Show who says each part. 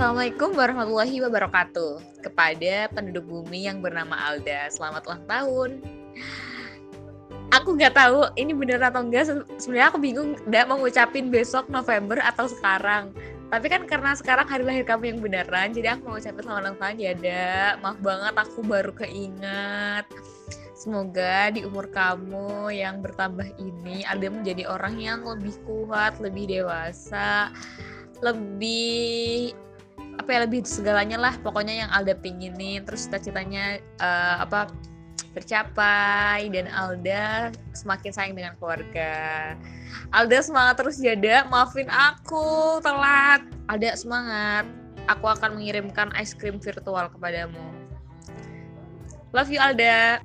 Speaker 1: Assalamualaikum warahmatullahi wabarakatuh kepada penduduk bumi yang bernama Alda. Selamat ulang tahun. Aku nggak tahu ini bener atau enggak. Sebenarnya aku bingung nggak mau ngucapin besok November atau sekarang. Tapi kan karena sekarang hari lahir kamu yang beneran, jadi aku mau ngucapin selamat ulang tahun ya, Da. Maaf banget aku baru keinget. Semoga di umur kamu yang bertambah ini Alda menjadi orang yang lebih kuat, lebih dewasa, lebih apa ya lebih segalanya lah pokoknya yang Alda pinginin terus cita-citanya uh, apa tercapai dan Alda semakin sayang dengan keluarga. Alda semangat terus jada, maafin aku telat. Alda semangat. Aku akan mengirimkan es krim virtual kepadamu. Love you Alda.